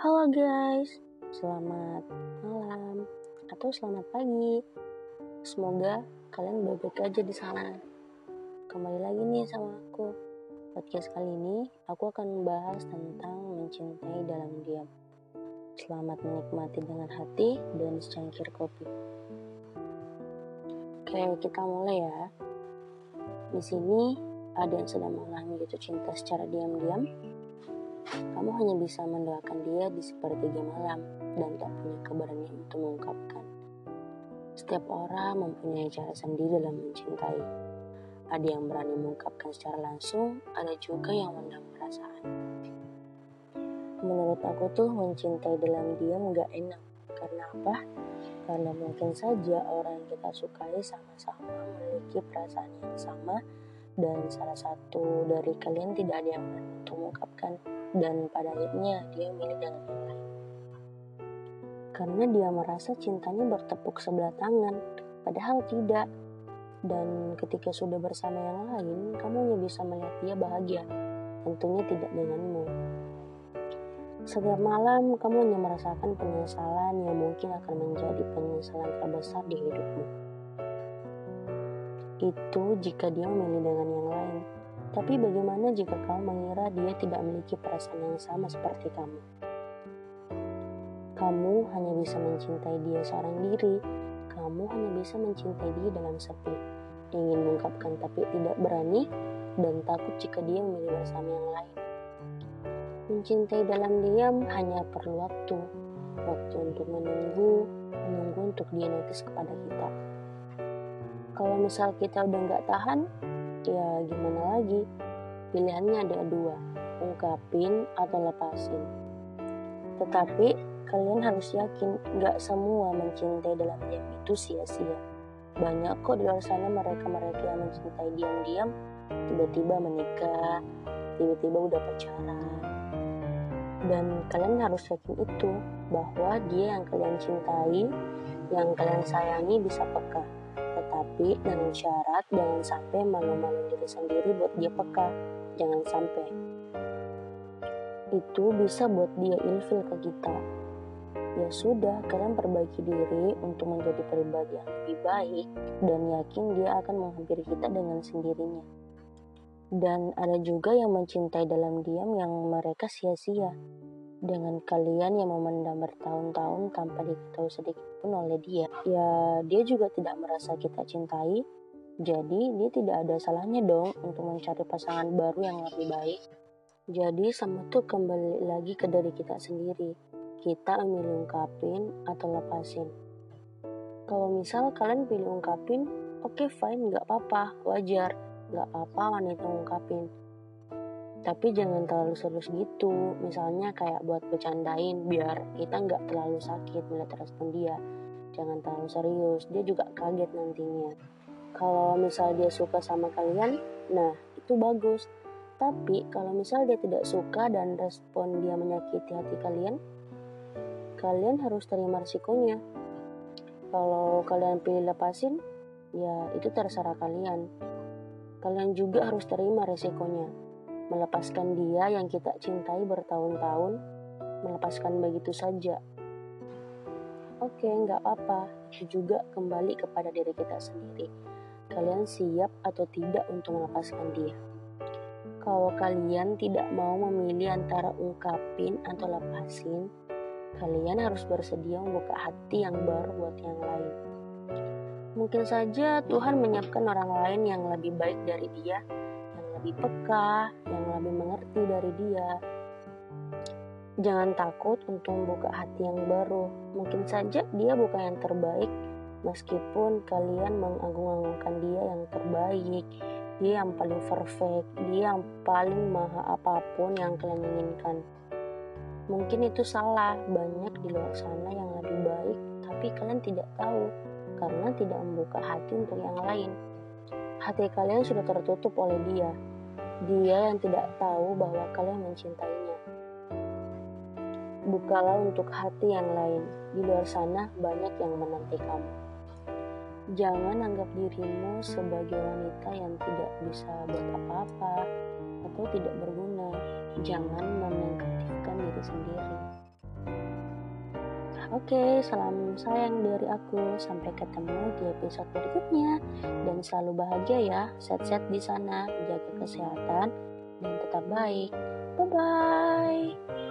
Halo guys, selamat malam atau selamat pagi. Semoga kalian baik-baik aja di sana. Kembali lagi nih sama aku. Podcast kali ini aku akan membahas tentang mencintai dalam diam. Selamat menikmati dengan hati dan secangkir kopi. Oke, kita mulai ya. Di sini ada yang sedang mengalami jatuh cinta secara diam-diam kamu hanya bisa mendoakan dia di sepertiga malam dan tak punya keberanian untuk mengungkapkan. Setiap orang mempunyai cara sendiri dalam mencintai. Ada yang berani mengungkapkan secara langsung, ada juga yang mendam perasaan. Menurut aku tuh mencintai dalam diam gak enak. Karena apa? Karena mungkin saja orang yang kita sukai sama-sama memiliki perasaan yang sama dan salah satu dari kalian tidak ada yang berani untuk mengungkapkan dan pada akhirnya dia milih dengan yang lain. Karena dia merasa cintanya bertepuk sebelah tangan, padahal tidak. Dan ketika sudah bersama yang lain, kamu hanya bisa melihat dia bahagia, tentunya tidak denganmu. Setiap malam, kamu hanya merasakan penyesalan yang mungkin akan menjadi penyesalan terbesar di hidupmu. Itu jika dia memilih dengan yang lain. Tapi bagaimana jika kamu mengira dia tidak memiliki perasaan yang sama seperti kamu? Kamu hanya bisa mencintai dia seorang diri. Kamu hanya bisa mencintai dia dalam sepi. Ingin mengungkapkan tapi tidak berani dan takut jika dia memilih bersama yang lain. Mencintai dalam diam hanya perlu waktu. Waktu untuk menunggu, menunggu untuk dia notice kepada kita. Kalau misal kita udah nggak tahan, ya gimana lagi? Pilihannya ada dua ungkapin atau lepasin. Tetapi kalian harus yakin gak semua mencintai dalam diam itu sia-sia. Banyak kok di luar sana mereka-mereka yang mencintai diam-diam tiba-tiba menikah tiba-tiba udah pacaran. Dan kalian harus yakin itu bahwa dia yang kalian cintai yang kalian sayangi bisa peka tapi dengan syarat jangan sampai malu-malu diri sendiri buat dia peka. Jangan sampai. Itu bisa buat dia ilfil ke kita. Ya sudah, kalian perbaiki diri untuk menjadi pribadi yang lebih baik dan yakin dia akan menghampiri kita dengan sendirinya. Dan ada juga yang mencintai dalam diam yang mereka sia-sia dengan kalian yang memendam bertahun-tahun tanpa diketahui sedikit pun oleh dia. Ya, dia juga tidak merasa kita cintai, jadi dia tidak ada salahnya dong untuk mencari pasangan baru yang lebih baik. Jadi sama tuh kembali lagi ke diri kita sendiri. Kita memilih ungkapin atau lepasin. Kalau misal kalian pilih ungkapin, oke okay, fine, nggak apa-apa, wajar. Nggak apa-apa wanita ungkapin tapi jangan terlalu serius gitu. Misalnya kayak buat bercandain biar kita nggak terlalu sakit melihat respon dia. Jangan terlalu serius dia juga kaget nantinya. Kalau misal dia suka sama kalian nah itu bagus. Tapi kalau misal dia tidak suka dan respon dia menyakiti hati kalian kalian harus terima risikonya. Kalau kalian pilih lepasin ya itu terserah kalian. Kalian juga harus terima risikonya melepaskan dia yang kita cintai bertahun-tahun, melepaskan begitu saja. Oke, nggak apa-apa, juga kembali kepada diri kita sendiri. Kalian siap atau tidak untuk melepaskan dia? Kalau kalian tidak mau memilih antara ungkapin atau lepasin, kalian harus bersedia membuka hati yang baru buat yang lain. Mungkin saja Tuhan menyiapkan orang lain yang lebih baik dari dia lebih peka, yang lebih mengerti dari dia. Jangan takut untuk membuka hati yang baru. Mungkin saja dia bukan yang terbaik, meskipun kalian mengagung-agungkan dia yang terbaik, dia yang paling perfect, dia yang paling maha apa pun yang kalian inginkan. Mungkin itu salah, banyak di luar sana yang lebih baik, tapi kalian tidak tahu karena tidak membuka hati untuk yang lain. Hati kalian sudah tertutup oleh dia, dia yang tidak tahu bahwa kalian mencintainya. Bukalah untuk hati yang lain. Di luar sana banyak yang menanti kamu. Jangan anggap dirimu sebagai wanita yang tidak bisa buat apa-apa atau tidak berguna. Jangan menegatifkan diri sendiri. Oke, salam sayang dari aku. Sampai ketemu di episode berikutnya. Dan selalu bahagia ya, set-set di sana, jaga kesehatan, dan tetap baik. Bye-bye.